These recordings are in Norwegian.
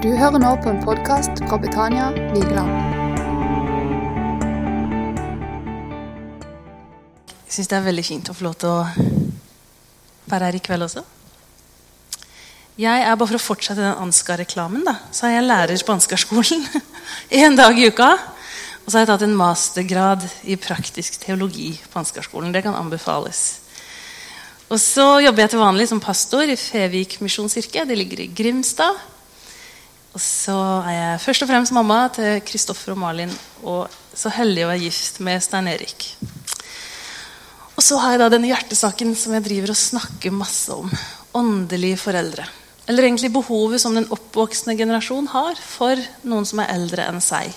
Du hører nå på en podkast fra Betania Vigeland. Jeg syns det er veldig fint å få lov til å være her i kveld også. Jeg er bare For å fortsette den Ansgar-reklamen, da, så er jeg lærer på Ansgar-skolen en dag i uka. Og så har jeg tatt en mastergrad i praktisk teologi på Ansgar-skolen. Det kan anbefales. Og så jobber jeg til vanlig som pastor i Fevik misjonskirke. Det ligger i Grimstad. Og så er jeg først og fremst mamma til Kristoffer og Malin, og så heldig å være gift med Stein Erik. Og så har jeg da denne hjertesaken som jeg driver og snakker masse om. Åndelige foreldre. Eller egentlig behovet som den oppvoksende generasjon har for noen som er eldre enn seg.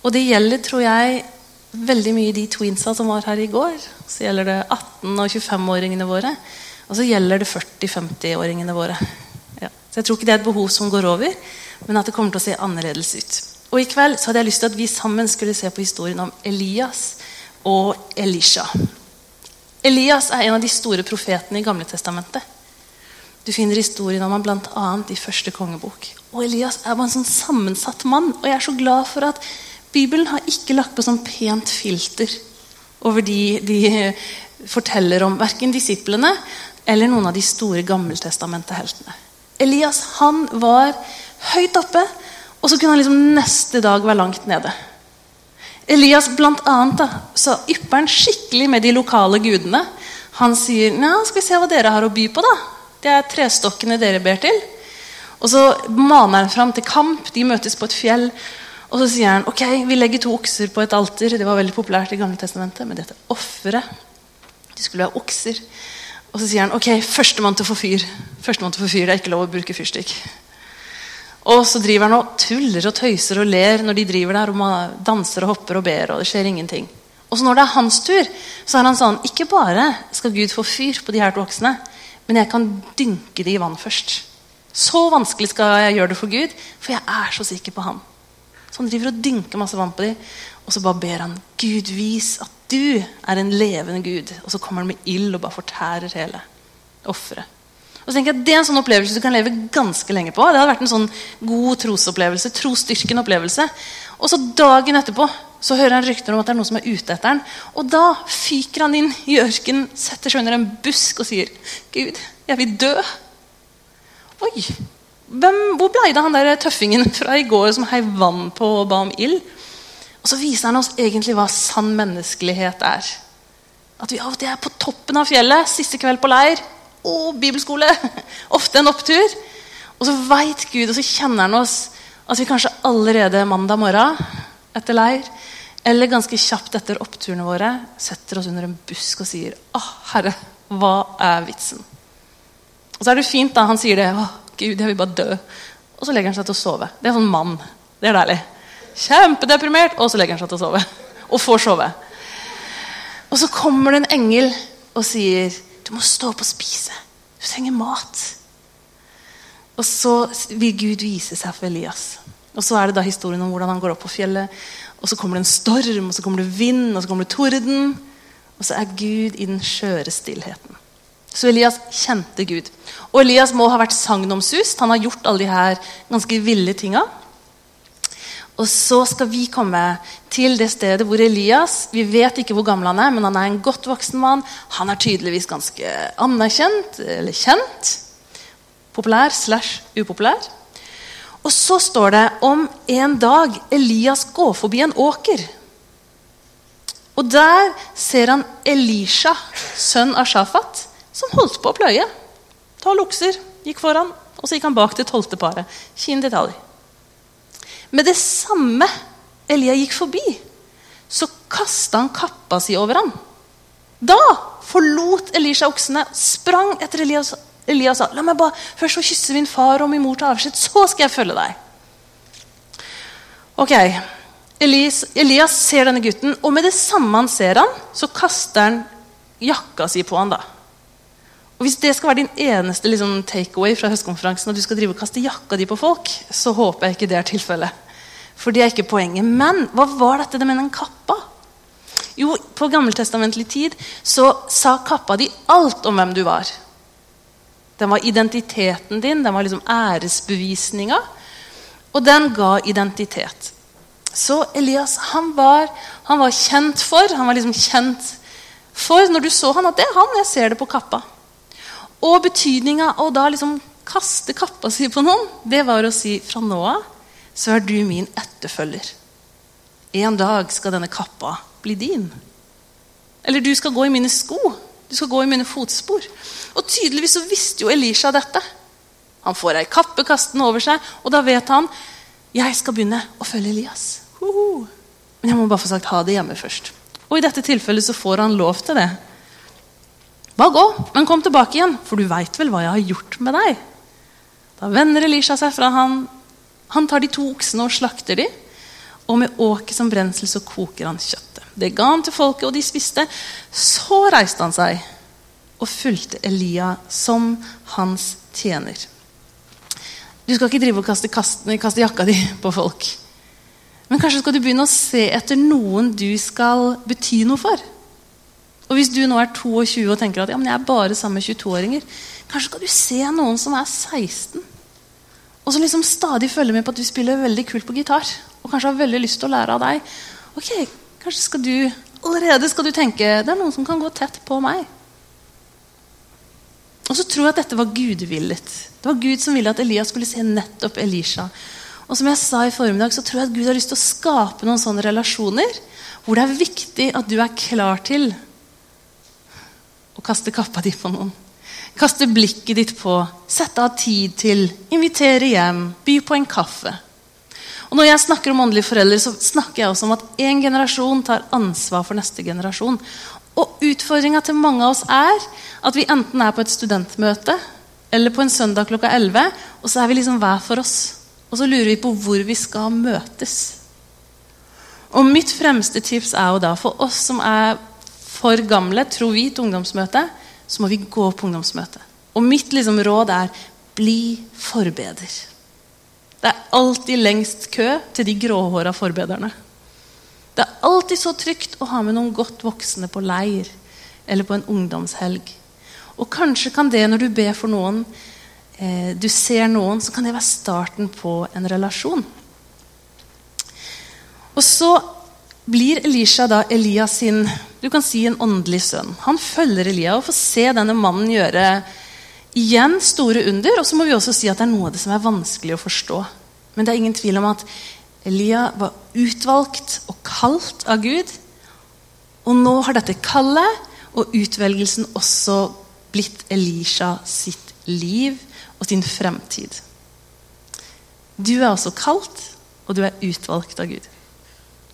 Og det gjelder, tror jeg, veldig mye de twinsa som var her i går. Så gjelder det 18- og 25-åringene våre. Og så gjelder det 40-50-åringene våre. Så jeg tror ikke det er et behov som går over, men at det kommer til å se annerledes ut. Og I kveld så hadde jeg lyst til at vi sammen skulle se på historien om Elias og Elisha. Elias er en av de store profetene i Gamle Testamentet. Du finner historien om ham bl.a. i første kongebok. Og Elias er bare en sånn sammensatt mann. Og jeg er så glad for at Bibelen har ikke lagt på sånn pent filter over de de forteller om verken disiplene eller noen av de store gammeltestamentet-heltene. Elias han var høyt oppe, og så kunne han liksom neste dag være langt nede. Elias blant annet, da, så ypper han skikkelig med de lokale gudene. Han sier ja, skal vi se hva dere har å by på. da. Det er trestokkene dere ber til. Og så maner han fram til kamp. De møtes på et fjell. Og så sier han ok, vi legger to okser på et alter. Det var veldig populært i Gamle Testamentet. Men dette offeret De skulle være okser. Og så sier han ok, førstemann til å få fyr. Førstemann til å få fyr, Det er ikke lov å bruke fyrstikk. Og så driver han og tuller og tøyser og ler når de driver der og man danser og hopper og ber. og det skjer ingenting. Og så når det er hans tur, så er han sånn Ikke bare skal Gud få fyr på de her to voksne, men jeg kan dynke de i vann først. Så vanskelig skal jeg gjøre det for Gud, for jeg er så sikker på ham. Så han driver og dynker masse vann på de, og så bare ber han Gud, vis at du er en levende Gud. Og så kommer han med ild og bare fortærer hele offeret. Og så tenker jeg at Det er en sånn opplevelse du kan leve ganske lenge på. Det hadde vært en sånn god trosopplevelse. trosstyrkende opplevelse. Og så dagen etterpå så hører han rykter om at det er noen som er ute etter han. Og da fyker han inn i ørkenen, setter seg under en busk og sier, 'Gud, jeg vil dø'. Oi! Hvem, hvor blei det han der tøffingen fra i går som heiv vann på og ba om ild? Og så viser han oss egentlig hva sann menneskelighet er. At vi av og til er på toppen av fjellet, siste kveld på leir. og bibelskole! Ofte en opptur. Og så veit Gud, og så kjenner han oss at vi kanskje allerede mandag morgen etter leir, eller ganske kjapt etter oppturene våre, setter oss under en busk og sier Å, Herre, hva er vitsen? Og så er det fint da han sier det. Å, Gud, jeg vil bare dø. Og så legger han seg til å sove. Det er sånn mann. Det er deilig. Kjempedeprimert. Og så legger han seg til å sove. Og får sove. Og så kommer det en engel og sier du må stå opp og spise. Du trenger mat. Og så vil Gud vise seg for Elias. Og så er det da historien om hvordan han går opp på fjellet. Og så kommer det en storm, og så kommer det vind, og så kommer det torden. Og så er Gud i den skjøre stillheten. Så Elias kjente Gud. Og Elias må ha vært sagnomsust. Han har gjort alle de her ganske ville tinga. Og så skal vi komme til det stedet hvor Elias Vi vet ikke hvor gammel han er, men han er en godt voksen mann. Han er tydeligvis ganske anerkjent eller kjent. Populær slash upopulær. Og så står det om en dag Elias går forbi en åker. Og der ser han Elisha, sønn av Shafat, som holdt på å pløye. Tolv okser gikk foran, og så gikk han bak det tolvte paret. Fin detalj. Med det samme Elia gikk forbi, så kasta han kappa si over ham. Da forlot Elisha oksene, sprang etter Elias, Elias sa la meg bare først få kysse min far og min mor til avskjed, så skal jeg følge deg. Ok, Elias, Elias ser denne gutten, og med det samme han ser han, så kaster han jakka si på han da. Og Hvis det skal være din eneste liksom, takeaway fra høstkonferansen, at du skal drive og kaste jakka di på folk, så håper jeg ikke det er tilfellet. For det er ikke poenget. Men hva var dette med den kappa? Jo, På gammeltestamentlig tid så sa kappa di alt om hvem du var. Den var identiteten din, den var liksom æresbevisninga. Og den ga identitet. Så Elias han var, han var kjent for Han var liksom kjent for Når du så han at det er han, jeg ser det på kappa. Og betydninga av å da liksom kaste kappa si på noen, det var å si fra nå av så er du min etterfølger. En dag skal denne kappa bli din. Eller du skal gå i mine sko. Du skal gå i mine fotspor. Og tydeligvis så visste jo Elisha dette. Han får ei kappe kastende over seg, og da vet han jeg skal begynne å følge Elias. Hoho. Men jeg må bare få sagt ha det hjemme først. Og i dette tilfellet så får han lov til det. Bare gå, men kom tilbake igjen, for du veit vel hva jeg har gjort med deg? Da vender Elisha seg fra han. Han tar de to oksene og slakter de, og med åket som brensel så koker han kjøttet. Det ga han til folket, og de spiste. Så reiste han seg og fulgte Elia som hans tjener. Du skal ikke drive og kaste, kaste, kaste jakka di på folk. Men kanskje skal du begynne å se etter noen du skal bety noe for. Og Hvis du nå er 22 og tenker at ja, men jeg er bare sammen med 22-åringer, kanskje skal du se noen som er 16, og som liksom stadig følger med på at du spiller veldig kult på gitar, og kanskje har veldig lyst til å lære av deg. Ok, Kanskje skal du allerede skal du tenke det er noen som kan gå tett på meg. Og så tror jeg at dette var gudvillet. Det var Gud som ville at Elias skulle se nettopp Elisha. Og som jeg sa i formiddag, så tror jeg at Gud har lyst til å skape noen sånne relasjoner hvor det er viktig at du er klar til å kaste kappa di på noen. Kaste blikket ditt på, sette av tid til, invitere hjem, by på en kaffe. Og Når jeg snakker om åndelige foreldre, så snakker jeg også om at én generasjon tar ansvar for neste generasjon. Og utfordringa til mange av oss er at vi enten er på et studentmøte eller på en søndag klokka 11, og så er vi liksom hver for oss. Og så lurer vi på hvor vi skal møtes. Og mitt fremste tips er jo da for oss som er for gamle, tror vi, til ungdomsmøte, så må vi gå på ungdomsmøte. Og mitt liksom råd er bli forbeder. Det er alltid lengst kø til de gråhåra forbederne. Det er alltid så trygt å ha med noen godt voksne på leir eller på en ungdomshelg. Og kanskje kan det, når du ber for noen, eh, du ser noen, så kan det være starten på en relasjon. Og så blir Elisha da Elias sin du kan si en åndelig sønn. Han følger Elia og får se denne mannen gjøre igjen store under. Og så må vi også si at det er noe av det som er vanskelig å forstå. Men det er ingen tvil om at Elia var utvalgt og kalt av Gud. Og nå har dette kallet og utvelgelsen også blitt Elisha sitt liv og sin fremtid. Du er også kalt, og du er utvalgt av Gud.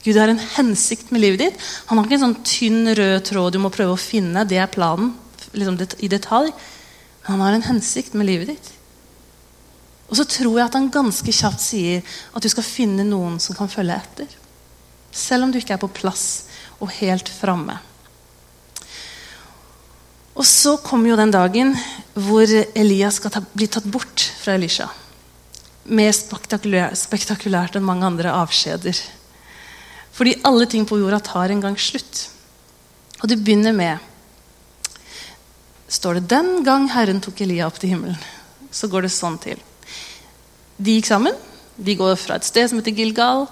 Gud har en hensikt med livet ditt. Han har ikke en sånn tynn, rød tråd du må prøve å finne. Det er planen liksom i detalj. Men han har en hensikt med livet ditt. Og så tror jeg at han ganske kjapt sier at du skal finne noen som kan følge etter. Selv om du ikke er på plass og helt framme. Og så kommer jo den dagen hvor Elias skal ta, bli tatt bort fra Elisha. Mer spektakulært, spektakulært enn mange andre avskjeder. Fordi alle ting på jorda tar en gang slutt. Og det begynner med Står det 'Den gang Herren tok Elia opp til himmelen', så går det sånn til. De gikk sammen. De går fra et sted som heter Gilgal.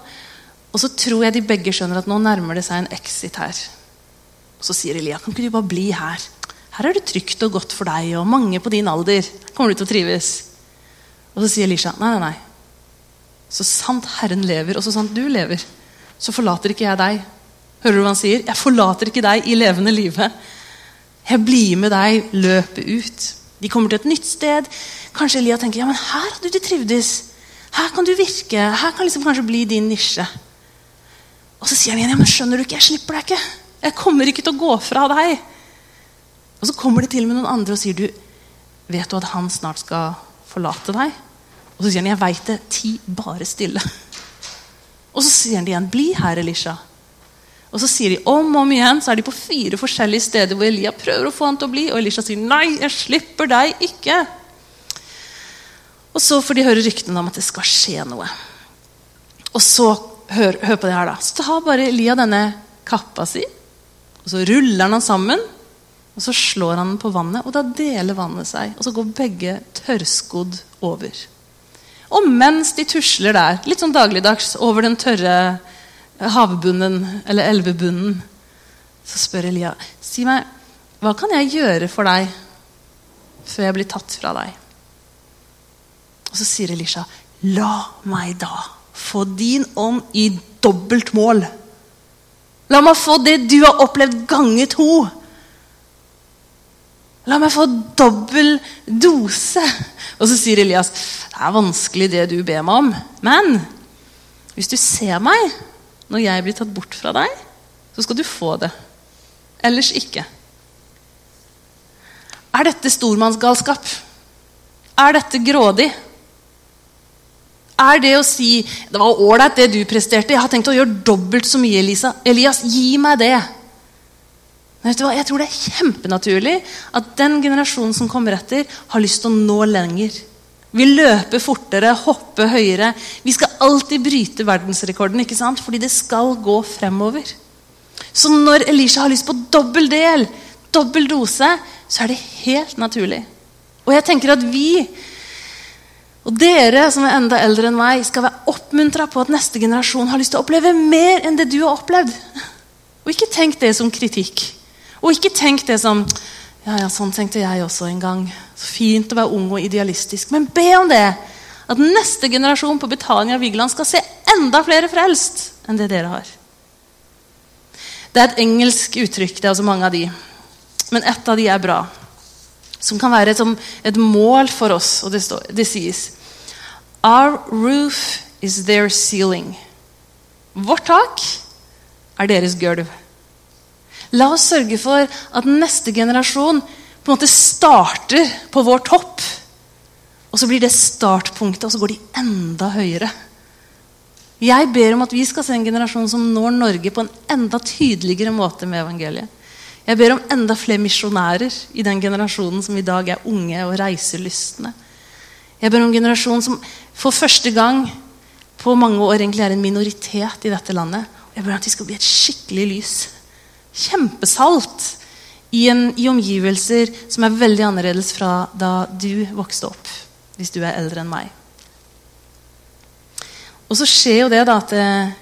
Og så tror jeg de begge skjønner at nå nærmer det seg en exit her. Så sier Elia, 'Kan ikke du bare bli her?' Her er det trygt og godt for deg og mange på din alder. kommer du til å trives. Og så sier Elisha, 'Nei, nei, nei. Så sant Herren lever, og så sant du lever' så forlater ikke jeg deg. Hører du hva han sier? Jeg forlater ikke deg i levende live. Jeg blir med deg løpet ut. De kommer til et nytt sted. Kanskje Elia tenker ja, men her hadde du trivdes. Her kan du virke. Her kan liksom kanskje bli din nisje. Og så sier han igjen ja, men skjønner du ikke, jeg slipper deg ikke. Jeg kommer ikke til å gå fra deg. Og så kommer de til med noen andre og sier du, vet du at han snart skal forlate deg? Og så sier han jeg veit det. Ti bare stille. Og så sier han igjen. 'Bli her, Elisha'. Og så sier de om og om igjen, så er de på fire forskjellige steder hvor Elia prøver å få han til å bli, og Elisha sier 'nei, jeg slipper deg ikke'. Og så får de høre ryktene om at det skal skje noe. Og så, hør, hør på det her da, så tar bare Elia denne kappa si, og så ruller han den sammen. Og så slår han den på vannet, og da deler vannet seg. Og så går begge tørrskodd over. Og mens de tusler der, litt sånn dagligdags, over den tørre havbunnen, eller elvebunnen, så spør Elia si meg, hva kan jeg gjøre for deg før jeg blir tatt fra deg? Og så sier Elisha, la meg da få din ånd i dobbelt mål. La meg få det du har opplevd, gange to. La meg få dobbel dose. Og så sier Elias det er vanskelig det du ber meg om. Men hvis du ser meg når jeg blir tatt bort fra deg, så skal du få det. Ellers ikke. Er dette stormannsgalskap? Er dette grådig? Er det å si 'Det var ålreit, det du presterte. Jeg har tenkt å gjøre dobbelt så mye, Elisa. Elias, gi meg det.' Vet du hva? Jeg tror det er kjempenaturlig at den generasjonen som kommer etter, har lyst til å nå lenger. Vi løper fortere, hopper høyere. Vi skal alltid bryte verdensrekorden, ikke sant? fordi det skal gå fremover. Så når Elisha har lyst på dobbel del, dobbel dose, så er det helt naturlig. Og jeg tenker at vi og dere som er enda eldre enn meg, skal være oppmuntra på at neste generasjon har lyst til å oppleve mer enn det du har opplevd. Og ikke tenk det som kritikk. Og ikke tenk det som ja, ja, sånn tenkte jeg også en gang. Så fint å være ung og idealistisk. Men be om det. At neste generasjon på Betania Vigeland skal se enda flere frelst enn det dere har. Det er et engelsk uttrykk. Det er også mange av de. Men ett av de er bra som kan være et, et mål for oss. Og det, står, det sies Our roof is their ceiling. Vårt tak er deres gulv. La oss sørge for at neste generasjon på en måte starter på vår topp. Og så blir det startpunktet, og så går de enda høyere. Jeg ber om at vi skal se en generasjon som når Norge på en enda tydeligere måte med evangeliet. Jeg ber om enda flere misjonærer i den generasjonen som i dag er unge og reiselystne. Jeg ber om en generasjon som for første gang på mange år egentlig er en minoritet i dette landet. Jeg ber om at de skal bli et skikkelig lys. Kjempesalt i, en, i omgivelser som er veldig annerledes fra da du vokste opp. Hvis du er eldre enn meg. Og så skjer jo det da at eh,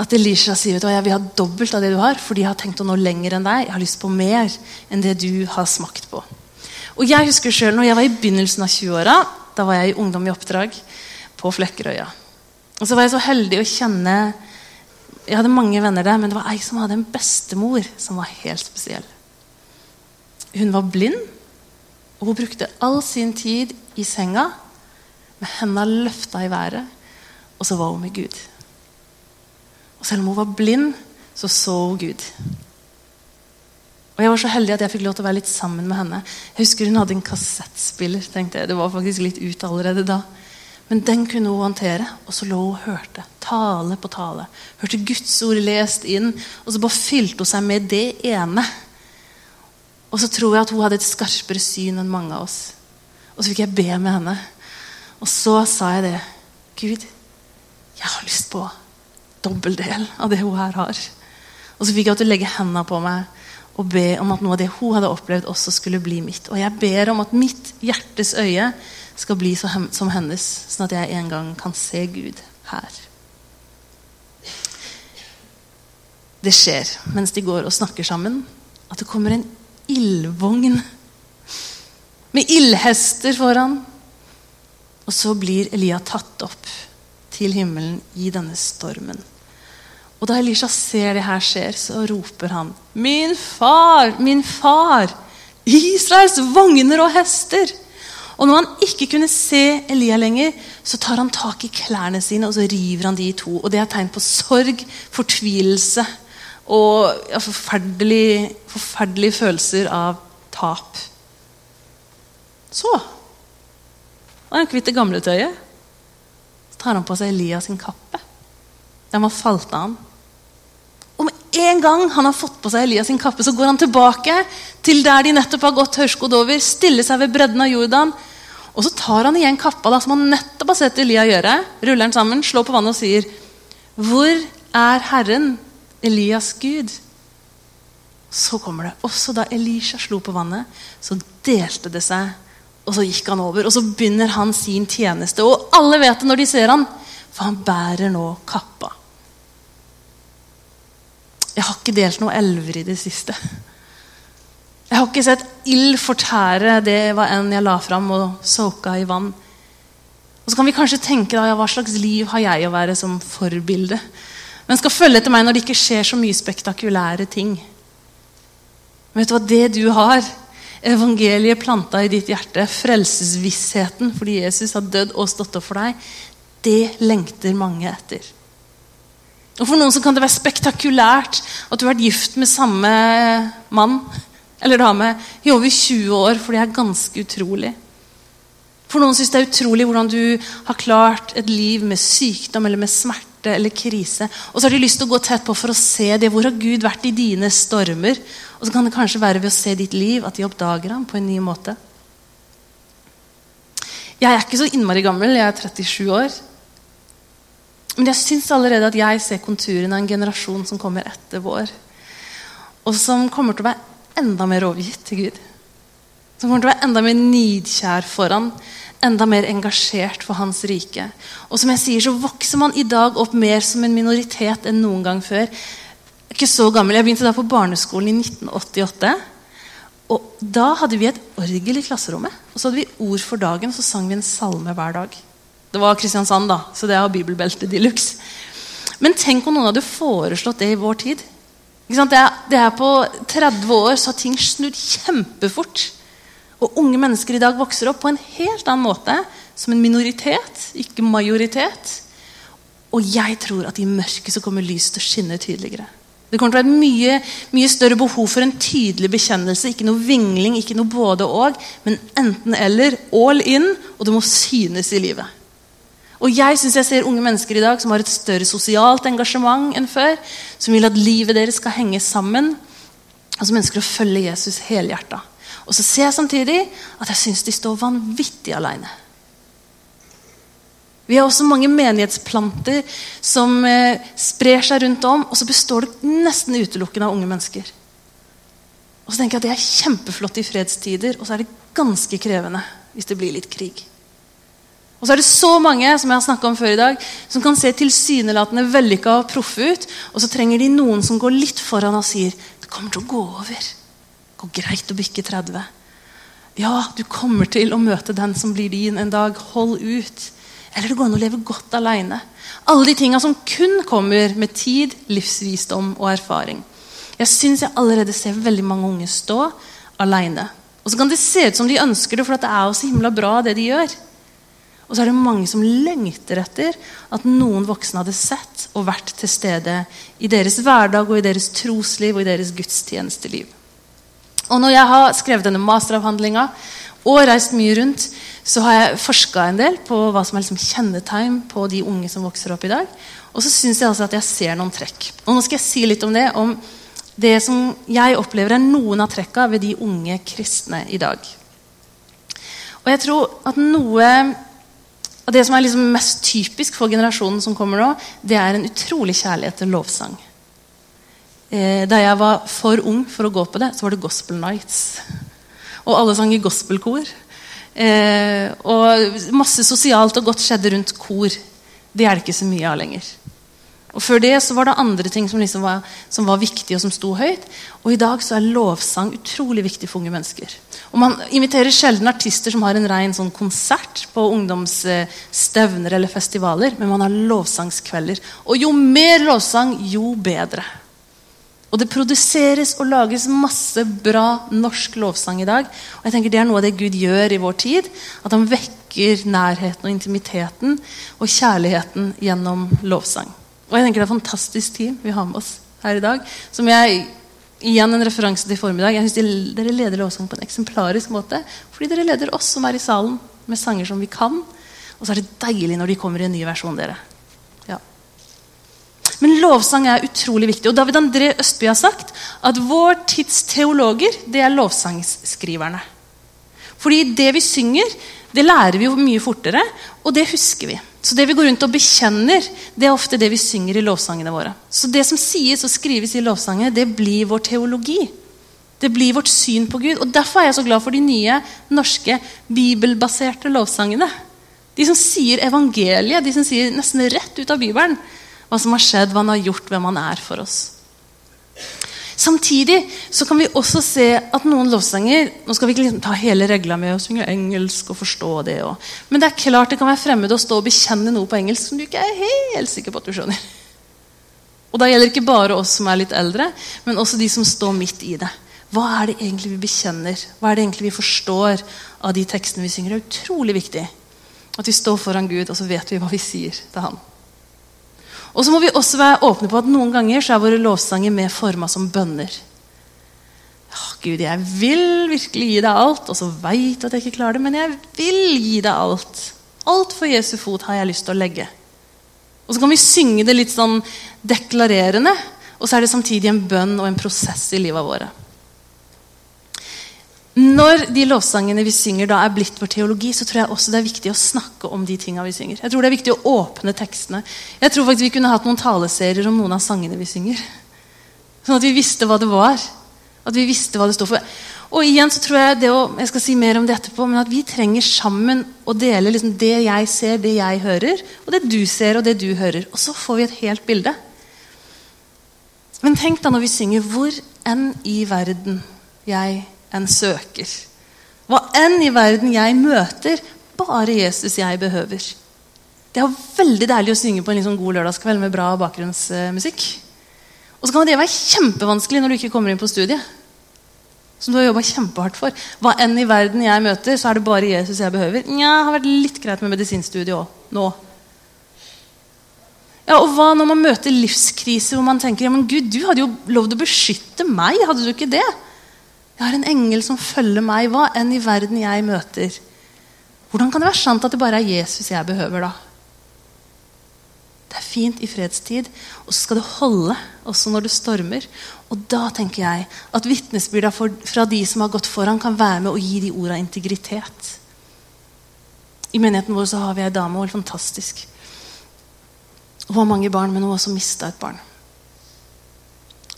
at Elisha sier vet du, jeg vil ha dobbelt av det du har, fordi jeg har tenkt å nå lenger enn deg. Jeg har lyst på mer enn det du har smakt på. Og jeg husker selv, når jeg var i begynnelsen av 20-åra, da var jeg i Ungdom i oppdrag på Flekkerøya. Og så var jeg så heldig å kjenne Jeg hadde mange venner der, men det var ei som hadde en bestemor som var helt spesiell. Hun var blind, og hun brukte all sin tid i senga med hendene løfta i været, og så var hun med Gud. Og selv om hun var blind, så så hun Gud. Og Jeg var så heldig at jeg fikk lov til å være litt sammen med henne. Jeg husker Hun hadde en kassettspiller. tenkte jeg. Det var faktisk litt ut allerede da. Men den kunne hun håndtere. Og så lå hun og hørte. Tale på tale. Hørte Guds ord lest inn. Og så bare fylte hun seg med det ene. Og så tror jeg at hun hadde et skarpere syn enn mange av oss. Og så fikk jeg be med henne. Og så sa jeg det. Gud, jeg har lyst på dobbel del av det hun her har. Og så fikk jeg til å legge hendene på meg og be om at noe av det hun hadde opplevd, også skulle bli mitt. Og jeg ber om at mitt hjertes øye skal bli som hennes, sånn at jeg en gang kan se Gud her. Det skjer mens de går og snakker sammen, at det kommer en ildvogn med ildhester foran. Og så blir Elia tatt opp til himmelen i denne stormen. Og da Elisha ser det her skjer, så roper han, 'Min far, min far! Israels vogner og hester!' Og når han ikke kunne se Elia lenger, så tar han tak i klærne sine og så river han de i to. Og Det er tegn på sorg, fortvilelse og ja, forferdelige, følelser av tap. Så var han kvitt det gamle tøyet Så tar han på seg Elias sin kappe. Den var falt av han. Og med en gang han har fått på seg Elias sin kappe, så går han tilbake til der de nettopp har gått tørrskodd over, stiller seg ved bredden av Jordan. Og så tar han igjen kappa da, som han nettopp har sett Elia gjøre, ruller den sammen, slår på vannet og sier, 'Hvor er Herren, Elias Gud?' Så kommer det. Også da Elisha slo på vannet, så delte det seg Og så gikk han over, og så begynner han sin tjeneste. Og alle vet det når de ser han, for han bærer nå kappa. Jeg har ikke delt noe elver i det siste. Jeg har ikke sett ild fortære det hva enn jeg la fram og soka i vann. Og så kan vi kanskje tenke da, ja, hva slags liv har jeg å være som forbilde? Men skal følge etter meg når det ikke skjer så mye spektakulære ting. Vet du hva det du har? Evangeliet planta i ditt hjerte, frelsesvissheten fordi Jesus har dødd og stått opp for deg, det lengter mange etter. Og For noen så kan det være spektakulært at du har vært gift med samme mann eller dame i over 20 år, for det er ganske utrolig. For noen syns det er utrolig hvordan du har klart et liv med sykdom eller med smerte eller krise. Og så har de lyst til å gå tett på for å se det. Hvor har Gud vært i dine stormer? Og så kan det kanskje være ved å se ditt liv at de oppdager ham på en ny måte. Jeg er ikke så innmari gammel. Jeg er 37 år. Men jeg syns allerede at jeg ser konturene av en generasjon som kommer etter vår. Og som kommer til å være enda mer overgitt til Gud. Som kommer til å være enda mer nidkjær for han, enda mer engasjert for hans rike. Og som jeg sier, så vokser man i dag opp mer som en minoritet enn noen gang før. Ikke så gammel. Jeg begynte da på barneskolen i 1988. Og Da hadde vi et orgel i klasserommet. Og så hadde vi ord for dagen, og så sang vi en salme hver dag. Det var Kristiansand, da, så det har bibelbelte de luxe. Men tenk om noen hadde foreslått det i vår tid. Det er, det er, På 30 år så har ting snudd kjempefort. Og unge mennesker i dag vokser opp på en helt annen måte. Som en minoritet, ikke majoritet. Og jeg tror at i mørket så kommer lyset til å skinne tydeligere. Det kommer til å være et mye, mye større behov for en tydelig bekjennelse. Ikke noe vingling, ikke noe både og, men enten eller. All in, og det må synes i livet. Og jeg synes jeg ser unge mennesker i dag som har et større sosialt engasjement enn før. Som vil at livet deres skal henge sammen. Og som ønsker å følge Jesus helhjerta. Og så ser jeg samtidig at jeg syns de står vanvittig aleine. Vi har også mange menighetsplanter som eh, sprer seg rundt om, og så består det nesten utelukkende av unge mennesker. Og så tenker jeg at Det er kjempeflott i fredstider, og så er det ganske krevende hvis det blir litt krig. Og så er det så mange som jeg har om før i dag, som kan se tilsynelatende vellykka og proffe ut. Og så trenger de noen som går litt foran og sier det kommer til å gå over. Det går greit å bikke 30. Ja, du kommer til å møte den som blir din en dag. Hold ut. Eller det går an å leve godt aleine. Alle de tinga som kun kommer med tid, livsvisdom og erfaring. Jeg syns jeg allerede ser veldig mange unge stå aleine. Og så kan det se ut som de ønsker det, for det er jo så himla bra, det de gjør. Og så er det mange som lengter etter at noen voksne hadde sett og vært til stede i deres hverdag og i deres trosliv og i deres gudstjenesteliv. Og når jeg har skrevet denne masteravhandlinga og reist mye rundt, så har jeg forska en del på hva som er liksom kjennetegn på de unge som vokser opp i dag. Og så syns jeg altså at jeg ser noen trekk. Og nå skal jeg si litt om det. om det som jeg opplever er noen av trekka ved de unge kristne i dag. Og jeg tror at noe og Det som er liksom mest typisk for generasjonen som kommer nå, det er en utrolig kjærlighet til lovsang. Eh, da jeg var for ung for å gå på det, så var det Gospel Nights. Og alle sang i gospelkor. Eh, og masse sosialt og godt skjedde rundt kor. Det er det ikke så mye av lenger. Og Før det så var det andre ting som, liksom var, som var viktige og som sto høyt. Og i dag så er lovsang utrolig viktig for unge mennesker. Og Man inviterer sjelden artister som har en ren sånn konsert på ungdomsstevner eller festivaler, men man har lovsangskvelder. Og jo mer lovsang, jo bedre. Og det produseres og lages masse bra norsk lovsang i dag. Og jeg tenker Det er noe av det Gud gjør i vår tid. At han vekker nærheten og intimiteten og kjærligheten gjennom lovsang. Og jeg tenker Det er et fantastisk team vi har med oss her i dag. Som jeg, Igjen en referanse til formiddag. Jeg synes Dere leder lovsang på en eksemplarisk måte. Fordi dere leder oss som er i salen, med sanger som vi kan. Og så er det deilig når de kommer i en ny versjon. dere. Ja. Men lovsang er utrolig viktig. Og David André Østby har sagt at vår tids teologer det er lovsangskriverne. Fordi det vi synger, det lærer vi jo mye fortere, og det husker vi. Så det vi går rundt og bekjenner, det er ofte det vi synger i lovsangene våre. Så det som sies og skrives i lovsangene, det blir vår teologi. Det blir vårt syn på Gud. og Derfor er jeg så glad for de nye norske bibelbaserte lovsangene. De som sier evangeliet, de som sier nesten rett ut av Bibelen hva som har skjedd, hva han har gjort, hvem han er for oss. Samtidig så kan vi også se at noen lovsanger Nå skal vi ikke liksom ta hele regla med å synge engelsk og forstå det. Og, men det er klart det kan være fremmed å stå og bekjenne noe på engelsk som du ikke er helt sikker på at du skjønner. Og da gjelder ikke bare oss som er litt eldre, men også de som står midt i det. Hva er det egentlig vi bekjenner? Hva er det egentlig vi forstår av de tekstene vi synger? Det er utrolig viktig at vi står foran Gud, og så vet vi hva vi sier til Han. Og så må vi også være åpne på at noen ganger så er våre lovsanger mer forma som bønner. Ja, Gud, jeg vil virkelig gi deg alt, og så veit at jeg ikke klarer det, men jeg vil gi deg alt. Alt for Jesu fot har jeg lyst til å legge. Og så kan vi synge det litt sånn deklarerende, og så er det samtidig en bønn og en prosess i livet våre. Når de lovsangene vi synger da er blitt vår teologi, så tror jeg også det er viktig å snakke om de tinga vi synger. Jeg tror det er viktig å åpne tekstene. Jeg tror faktisk vi kunne hatt noen taleserier om noen av sangene vi synger. Sånn at vi visste hva det var. At vi visste hva det står for. Og igjen så tror Jeg det å, jeg skal si mer om det etterpå, men at vi trenger sammen å dele liksom det jeg ser, det jeg hører, og det du ser og det du hører. Og så får vi et helt bilde. Men tenk da når vi synger 'Hvor enn i verden jeg enn søker. Hva enn i verden jeg møter, bare Jesus jeg behøver. Det er veldig deilig å synge på en liksom god lørdagskveld med bra bakgrunnsmusikk. Og så kan det være kjempevanskelig når du ikke kommer inn på studiet. Som du har jobba kjempehardt for. Hva enn i verden jeg møter, så er det bare Jesus jeg behøver. Nja, har vært litt greit med medisinstudiet òg. Nå. Ja, og hva når man møter livskrise hvor man tenker ja, men Gud, du hadde jo lovd å beskytte meg. Hadde du ikke det? Jeg har en engel som følger meg, hva enn i verden jeg møter. Hvordan kan det være sant at det bare er Jesus jeg behøver, da? Det er fint i fredstid, og så skal det holde også når det stormer. Og da tenker jeg at vitnesbyrda fra de som har gått foran, kan være med å gi de orda integritet. I menigheten vår så har vi ei dame, hun er fantastisk. Hun har mange barn, men hun har også mista et barn.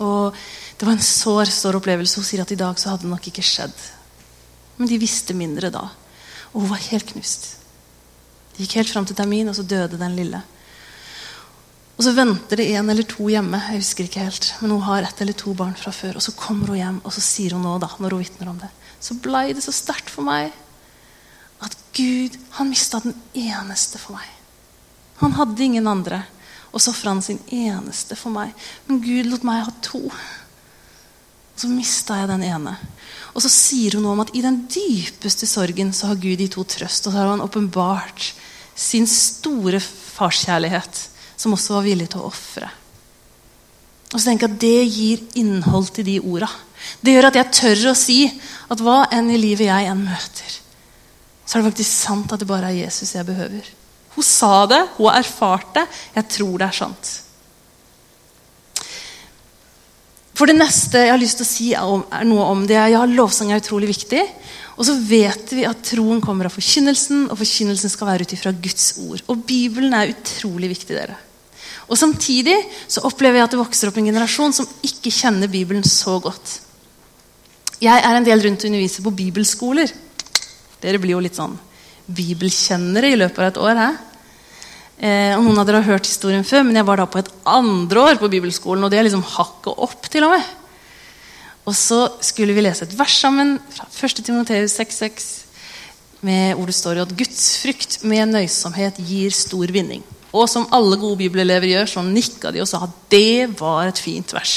Og det var en sår, sår opplevelse. Hun sier at i dag så hadde det nok ikke skjedd. Men de visste mindre da. Og hun var helt knust. Det gikk helt fram til termin, og så døde den lille. Og så venter det en eller to hjemme. jeg husker ikke helt, Men hun har ett eller to barn fra før. Og så kommer hun hjem, og så sier hun nå, da, når hun vitner om det, så blei det så sterkt for meg at Gud han mista den eneste for meg. Han hadde ingen andre. Og så ofra han sin eneste for meg. Men Gud lot meg ha to. Og så mista jeg den ene. Og så sier hun noe om at i den dypeste sorgen så har Gud de to trøst. Og så har han åpenbart sin store farskjærlighet, som også var villig til å ofre. Og så tenker jeg at Det gir innhold til de orda. Det gjør at jeg tør å si at hva enn i livet jeg enn møter, så er det faktisk sant at det bare er Jesus jeg behøver. Hun sa det, hun har erfart det. Jeg tror det er sant. For det neste jeg har lyst til å si er noe om det ja, lovsang er utrolig viktig. Og så vet vi at troen kommer av forkynnelsen, og forkynnelsen skal være ut ifra Guds ord. Og Bibelen er utrolig viktig. dere. Og Samtidig så opplever jeg at det vokser opp en generasjon som ikke kjenner Bibelen så godt. Jeg er en del rundt og underviser på bibelskoler. Dere blir jo litt sånn bibelkjennere i løpet av et år. He? Eh, og Noen av dere har hørt historien før, men jeg var da på et andre år på bibelskolen. Og det er liksom hakket opp, til og med. Og så skulle vi lese et vers sammen fra 1. Timoteus 6,6, med hvor det står at gudsfrykt med nøysomhet gir stor vinning. Og som alle gode bibelelever gjør, så nikka de og sa at det var et fint vers.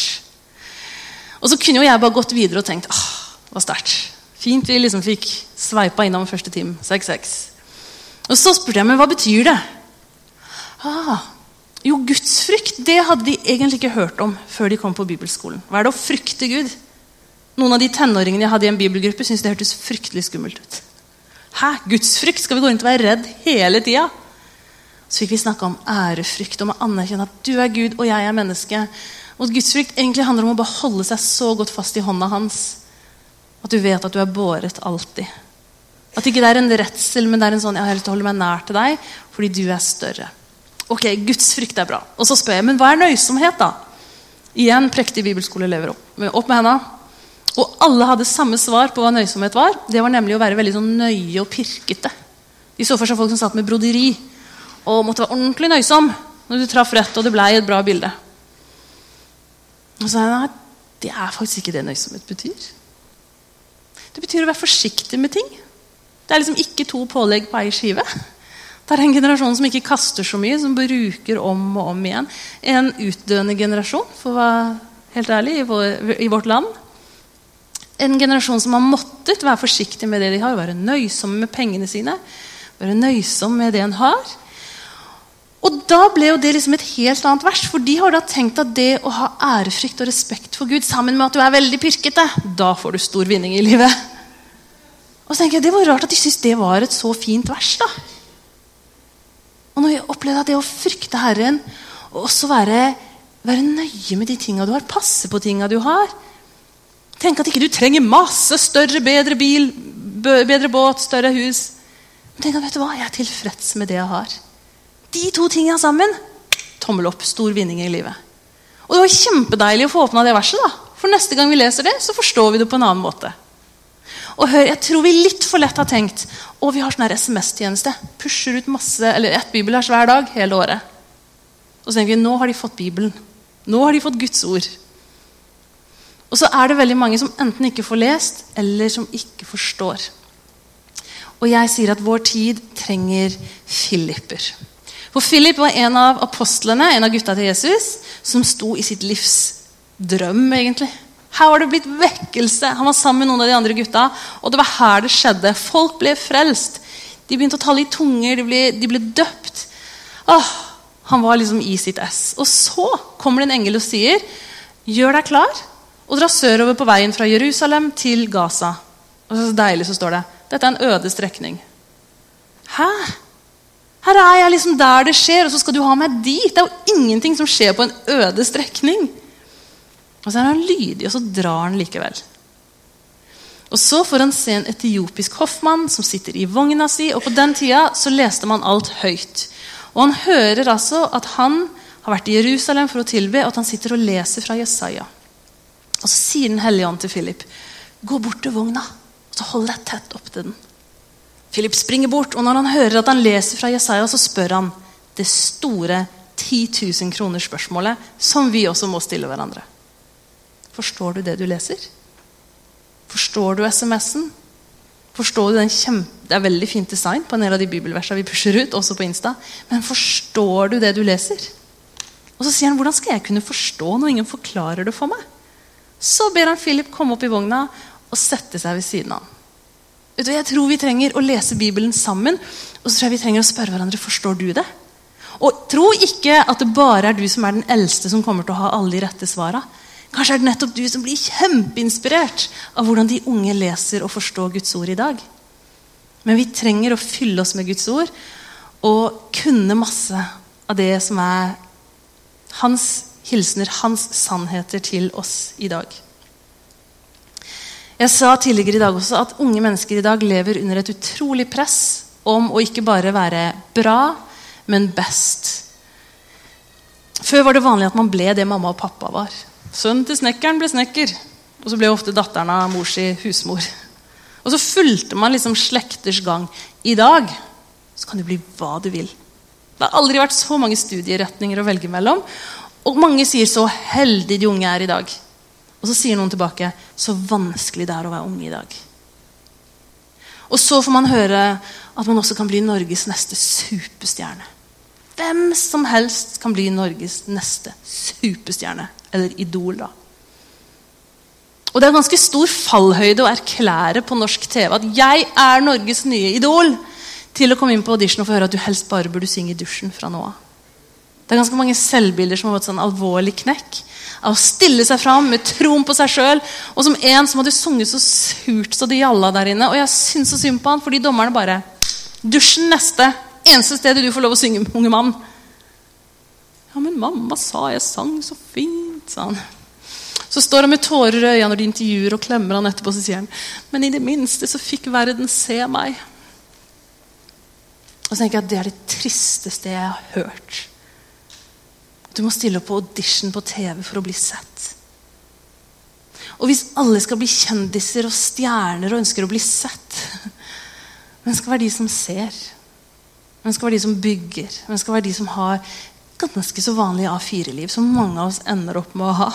Og så kunne jo jeg bare gått videre og tenkt ah, det var sterkt. Fint vi liksom fikk sveipa innom første time. 6-6. Og så spurte jeg meg hva betyr det. Ah, jo, gudsfrykt det hadde de egentlig ikke hørt om før de kom på bibelskolen. Hva er det å frykte Gud? Noen av de tenåringene jeg hadde i en bibelgruppe, syntes det hørtes fryktelig skummelt ut. Hæ? Gudsfrykt? Skal vi gå rundt og være redd hele tida? Så fikk vi snakke om ærefrykt, om å anerkjenne at du er Gud og jeg er menneske. Og Gudsfrykt egentlig handler om å bare holde seg så godt fast i hånda hans at du vet at du er båret alltid. At ikke det er en redsel, men det er en sånn jeg har lyst til å holde meg nær til deg fordi du er større. Ok, gudsfrykt er bra. Og så spør jeg, men hva er nøysomhet, da? Igjen prektige bibelskoleelever opp. Opp med henda. Og alle hadde samme svar på hva nøysomhet var. Det var nemlig å være veldig sånn nøye og pirkete. De så for seg folk som satt med broderi og måtte være ordentlig nøysom når du traff rett og det ble et bra bilde. Og så sa jeg nei, det er faktisk ikke det nøysomhet betyr. Det betyr å være forsiktig med ting. Det er liksom ikke to pålegg på ei skive. Det er en generasjon som ikke kaster så mye, som bruker om og om igjen. En utdøende generasjon, for å være helt ærlig, i, vår, i vårt land. En generasjon som har måttet være forsiktig med det de har, være nøysomme med pengene sine. Være nøysom med det en har. Og da ble jo det liksom et helt annet vers. For de har da tenkt at det å ha ærefrykt og respekt for Gud sammen med at du er veldig pirkete, da får du stor vinning i livet. Og så tenker jeg, Det var rart at de syntes det var et så fint vers. da. Og når vi opplevde at det å frykte Herren og også være, være nøye med de tinga du har, passe på tinga du har Tenk at ikke du trenger masse større, bedre bil, bedre båt, større hus. Men tenk at vet du hva, jeg er tilfreds med det jeg har. De to tingene sammen tommel opp. Stor vinning i livet. Og Det var kjempedeilig å få åpna det verset. da. For neste gang vi leser det, så forstår vi det på en annen måte. Og hør, Jeg tror vi litt for lett har tenkt å vi har sånn SMS-tjeneste. Pusher ut masse, eller ett bibelvers hver dag hele året. Og så tenker vi nå har de fått Bibelen. Nå har de fått Guds ord. Og så er det veldig mange som enten ikke får lest, eller som ikke forstår. Og jeg sier at vår tid trenger Filipper. For Philip var en av apostlene, en av gutta til Jesus, som sto i sitt livs drøm, egentlig. Her var det blitt vekkelse. Han var sammen med noen av de andre gutta. Og det var her det skjedde. Folk ble frelst. De begynte å tale i tunger. De ble, de ble døpt. Åh, han var liksom i sitt ess. Og så kommer det en engel og sier, 'Gjør deg klar og dra sørover på veien fra Jerusalem til Gaza. Og så deilig så står det dette er en øde strekning. Hæ? Her er jeg liksom der det skjer, og så skal du ha meg dit? Det er jo ingenting som skjer på en øde strekning. Og så er han lydig, og så drar han likevel. Og Så får han se en etiopisk hoffmann som sitter i vogna si. og På den tida så leste man alt høyt. Og Han hører altså at han har vært i Jerusalem for å tilbe, og at han sitter og leser fra Jesaja. Og så sier Den hellige ånd til Philip, gå bort til vogna og så hold deg tett opp til den. Philip springer bort, og når han hører at han leser fra Jesaja, så spør han det store 10 000 kroner-spørsmålet som vi også må stille hverandre. Forstår du det du leser? Forstår du SMS-en? Forstår du den kjempe... Det er veldig fint design på en del av de bibelversene vi pusher ut. også på Insta. Men forstår du det du leser? Og så sier han, hvordan skal jeg kunne forstå når ingen forklarer det for meg? Så ber han Philip komme opp i vogna og sette seg ved siden av ham. Jeg tror vi trenger å lese Bibelen sammen og så tror jeg vi trenger å spørre hverandre forstår du det. Og tro ikke at det bare er du som er den eldste som kommer til å ha alle de rette svara. Kanskje er det nettopp du som blir kjempeinspirert av hvordan de unge leser og forstår Guds ord i dag. Men vi trenger å fylle oss med Guds ord og kunne masse av det som er hans hilsener, hans sannheter til oss i dag. Jeg sa tidligere i dag også at unge mennesker i dag lever under et utrolig press om å ikke bare være bra, men best. Før var det vanlig at man ble det mamma og pappa var. Sønnen til snekkeren ble snekker. Og så ble ofte datteren av mor si husmor. Og så fulgte man liksom slekters gang. I dag så kan du bli hva du vil. Det har aldri vært så mange studieretninger å velge mellom. Og mange sier 'så heldig de unge er i dag'. Og så sier noen tilbake 'så vanskelig det er å være unge i dag'. Og så får man høre at man også kan bli Norges neste superstjerne. Hvem som helst kan bli Norges neste superstjerne. Eller idol, da. Og det er ganske stor fallhøyde å erklære på norsk TV at 'jeg er Norges nye idol', til å komme inn på audition og få høre at du helst bare burde synge i dusjen fra nå av. Det er ganske mange selvbilder som har fått sånn alvorlig knekk. Av å stille seg fram med troen på seg sjøl. Og som en som hadde sunget så surt så det gjalla der inne. Og jeg syns så synd på han, fordi dommerne bare Dusjen neste. Eneste stedet du får lov å synge, unge mann. Ja, men mamma sa jeg sang så fint, sa han. Så står han med tårer i øynene når de intervjuer og klemmer han etterpå. Så sier han, men i det minste så fikk verden se meg. Og så tenker jeg at det er det tristeste jeg har hørt. Du må stille opp på audition på TV for å bli sett. Og hvis alle skal bli kjendiser og stjerner og ønsker å bli sett Hvem skal være de som ser? Hvem skal være de som bygger? Hvem skal være de som har ganske så vanlig A4-liv, som mange av oss ender opp med å ha?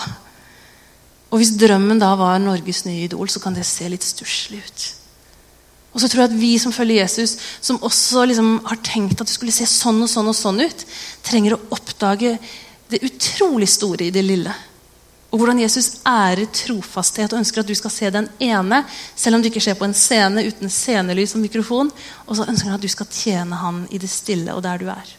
Og hvis drømmen da var Norges nye idol, så kan det se litt stusslig ut. Og så tror jeg at vi som følger Jesus, som også liksom har tenkt at det skulle se sånn og sånn og sånn ut, trenger å oppdage det utrolig store i det lille. Og hvordan Jesus ærer trofasthet og ønsker at du skal se den ene, selv om du ikke ser på en scene uten scenelys og mikrofon. Og så ønsker han at du skal tjene han i det stille og der du er.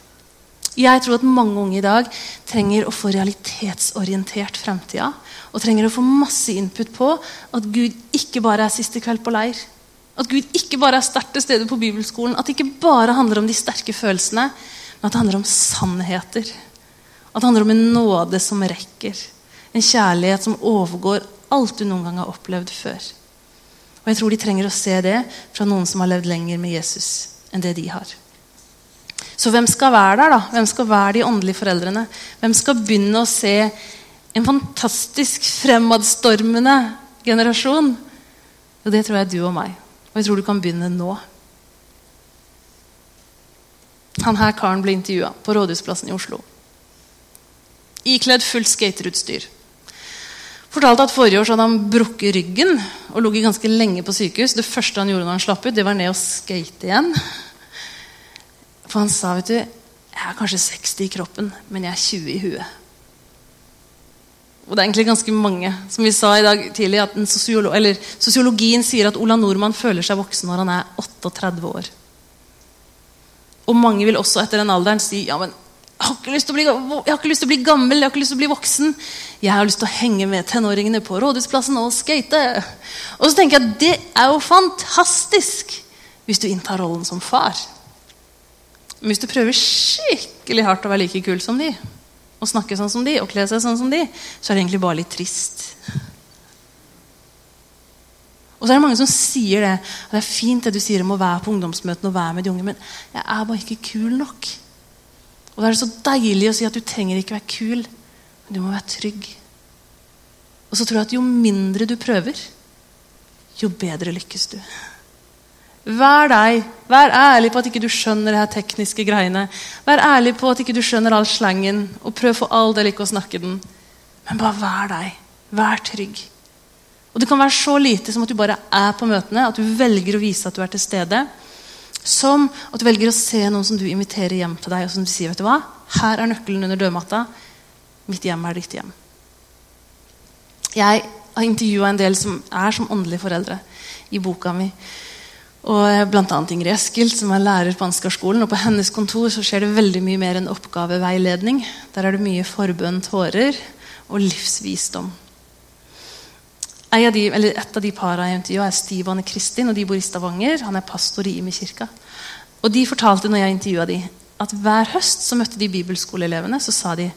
Jeg tror at mange unge i dag trenger å få realitetsorientert framtida. Og trenger å få masse input på at Gud ikke bare er siste kveld på leir. At Gud ikke bare er sterkt til stede på bibelskolen. At det ikke bare handler om de sterke følelsene, men at det handler om sannheter. At det handler om en nåde som rekker. En kjærlighet som overgår alt du noen gang har opplevd før. Og jeg tror de trenger å se det fra noen som har levd lenger med Jesus enn det de har. Så hvem skal være der, da? Hvem skal være de åndelige foreldrene? Hvem skal begynne å se en fantastisk fremadstormende generasjon? Jo, det tror jeg er du og meg. Og jeg tror du kan begynne nå. Han her karen ble intervjua på Rådhusplassen i Oslo. Ikledd fullt skaterutstyr. Fortalte at Forrige år så hadde han brukket ryggen og ligget ganske lenge på sykehus. Det første han gjorde når han slapp ut, det var ned og skate igjen. For han sa vet du, jeg er kanskje 60 i kroppen, men jeg er 20 i huet. Og det er egentlig ganske mange. Som vi sa i dag tidlig, at sosiolo Sosiologien sier at Ola Nordmann føler seg voksen når han er 38 år. Og mange vil også etter den alderen si ja, men jeg har ikke lyst til å bli gammel, jeg har ikke lyst til å bli voksen. Jeg har lyst til å henge med tenåringene på Rådhusplassen og skate. Og så tenker jeg at det er jo fantastisk hvis du inntar rollen som far. Men hvis du prøver skikkelig hardt å være like kul som de, og snakke sånn som de og kle seg sånn som de, så er det egentlig bare litt trist. Og så er det mange som sier det. Og det er fint det du sier om å være på ungdomsmøtene og være med de unge, men jeg er bare ikke kul nok. Og da er det så deilig å si at du trenger ikke være kul, men du må være trygg. Og så tror jeg at jo mindre du prøver, jo bedre lykkes du. Vær deg. Vær ærlig på at ikke du skjønner de her tekniske greiene. Vær ærlig på at ikke du skjønner all slangen, og prøv for all del ikke å snakke den. Men bare vær deg. Vær trygg. Og Det kan være så lite som at du bare er på møtene, at du velger å vise at du er til stede. Som at du velger å se noen som du inviterer hjem til deg, og som du sier vet du hva? Her er nøkkelen under dørmatta. Mitt hjem er ditt hjem. Jeg har intervjua en del som er som åndelige foreldre i boka mi. Og eh, Bl.a. Ingrid Eskild, som er lærer på Ansgarskolen. Og på hennes kontor så skjer det veldig mye mer enn oppgaveveiledning. Der er det mye forbønn, tårer og livsvisdom. Av de, et av de parene jeg intervjuet, er Stiv og Anne Kristin. og De bor i Stavanger. Han er pastor i Imi kirka. Og De fortalte når jeg intervjua de, at hver høst så møtte de bibelskoleelevene. Så sa de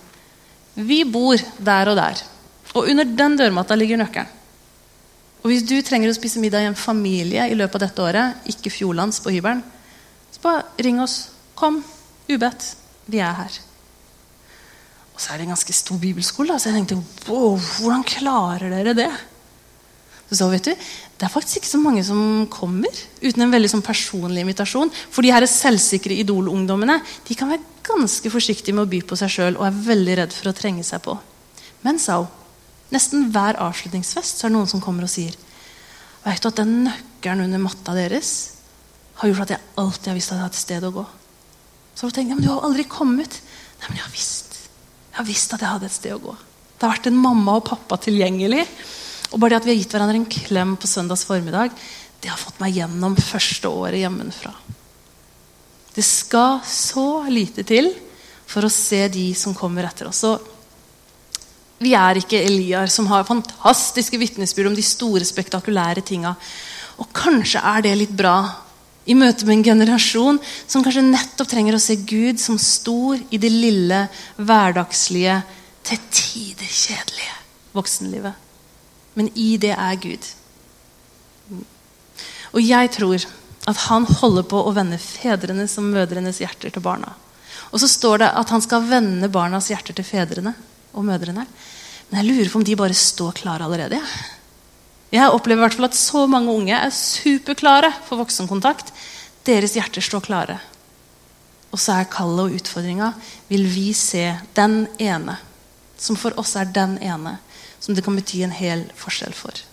vi bor der og der. Og under den dørmatta ligger nøkkelen. Og Hvis du trenger å spise middag i en familie i løpet av dette året, ikke Fjordlands på hybelen, så bare ring oss. Kom. Ubedt. Vi er her. Og så er det en ganske stor bibelskole. Så jeg tenkte wow, hvordan klarer dere det? Så, så vet du, Det er faktisk ikke så mange som kommer uten en veldig sånn personlig invitasjon. For de her selvsikre idolungdommene de kan være ganske forsiktige med å by på seg sjøl og er veldig redd for å trenge seg på. Men sa hun Nesten hver avslutningsfest så er det noen som kommer og sier Vet du at den nøkkelen under matta deres har gjort at jeg alltid har visst at jeg har et sted å gå? Så har du tenkt ja, men du har aldri kommet. Nei, men jeg har visst. Jeg har visst at jeg hadde et sted å gå. Det har vært en mamma og pappa tilgjengelig. Og bare det at vi har gitt hverandre en klem på søndags formiddag, det har fått meg gjennom første året hjemmefra. Det skal så lite til for å se de som kommer etter oss. Og vi er ikke Eliar som har fantastiske vitnesbyrd om de store, spektakulære tinga. Og kanskje er det litt bra i møte med en generasjon som kanskje nettopp trenger å se Gud som stor i det lille, hverdagslige, til tider kjedelige voksenlivet. Men i det er Gud. Og jeg tror at han holder på å vende fedrenes og mødrenes hjerter til barna. Og så står det at han skal vende barnas hjerter til fedrene og mødrene. Men jeg lurer på om de bare står klare allerede. Jeg opplever i hvert fall at så mange unge er superklare for voksenkontakt. Deres hjerter står klare. Og så er kallet og utfordringa vil vi se den ene, som for oss er den ene, som det kan bety en hel forskjell for.